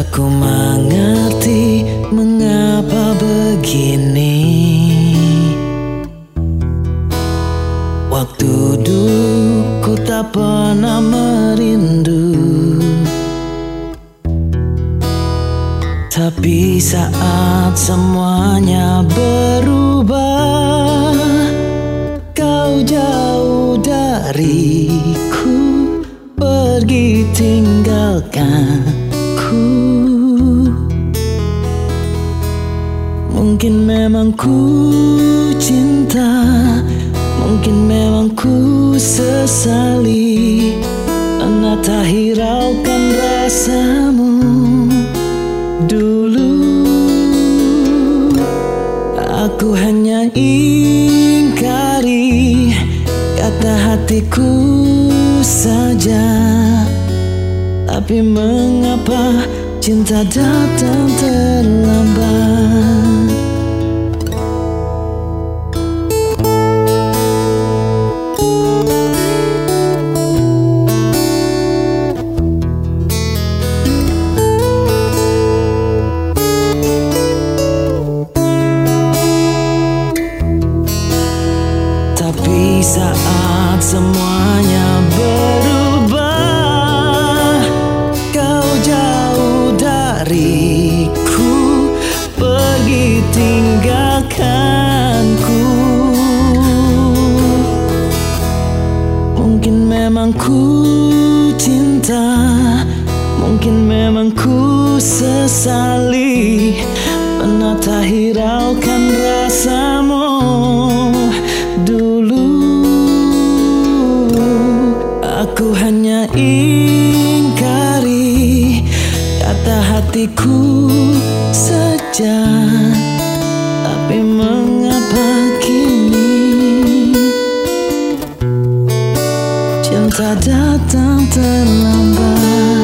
Aku mengerti mengapa begini. Waktu dulu ku tak pernah merindu. Tapi saat semuanya berubah Kau jauh dariku Pergi tinggalkan. Mungkin memang ku cinta Mungkin memang ku sesali. Karena tak hiraukan rasamu Dulu. Aku hanya ingkari Kata hatiku saja. Tapi mengapa cinta datang terlambat saat semuanya berubah Kau jauh dariku Pergi tinggalkanku. Mungkin memang ku cinta Mungkin memang ku sesali Pernah tak hiraukan rasamu ingkari Kata hatiku saja Tapi mengapa kini? Cinta datang terlambat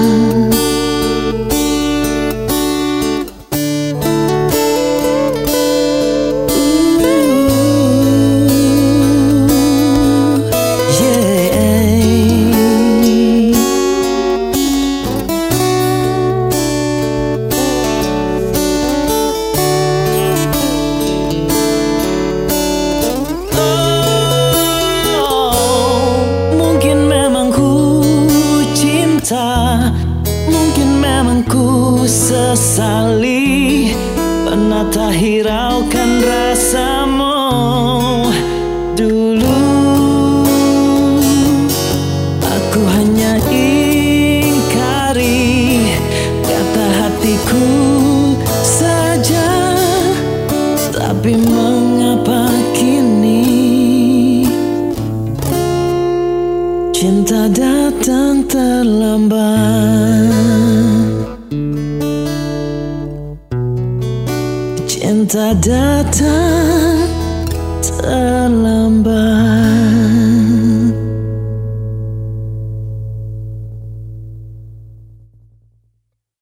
cinta, mungkin memang ku sesali pernah tak hiraukan rasamu Cinta datang terlambat. Cinta datang terlambat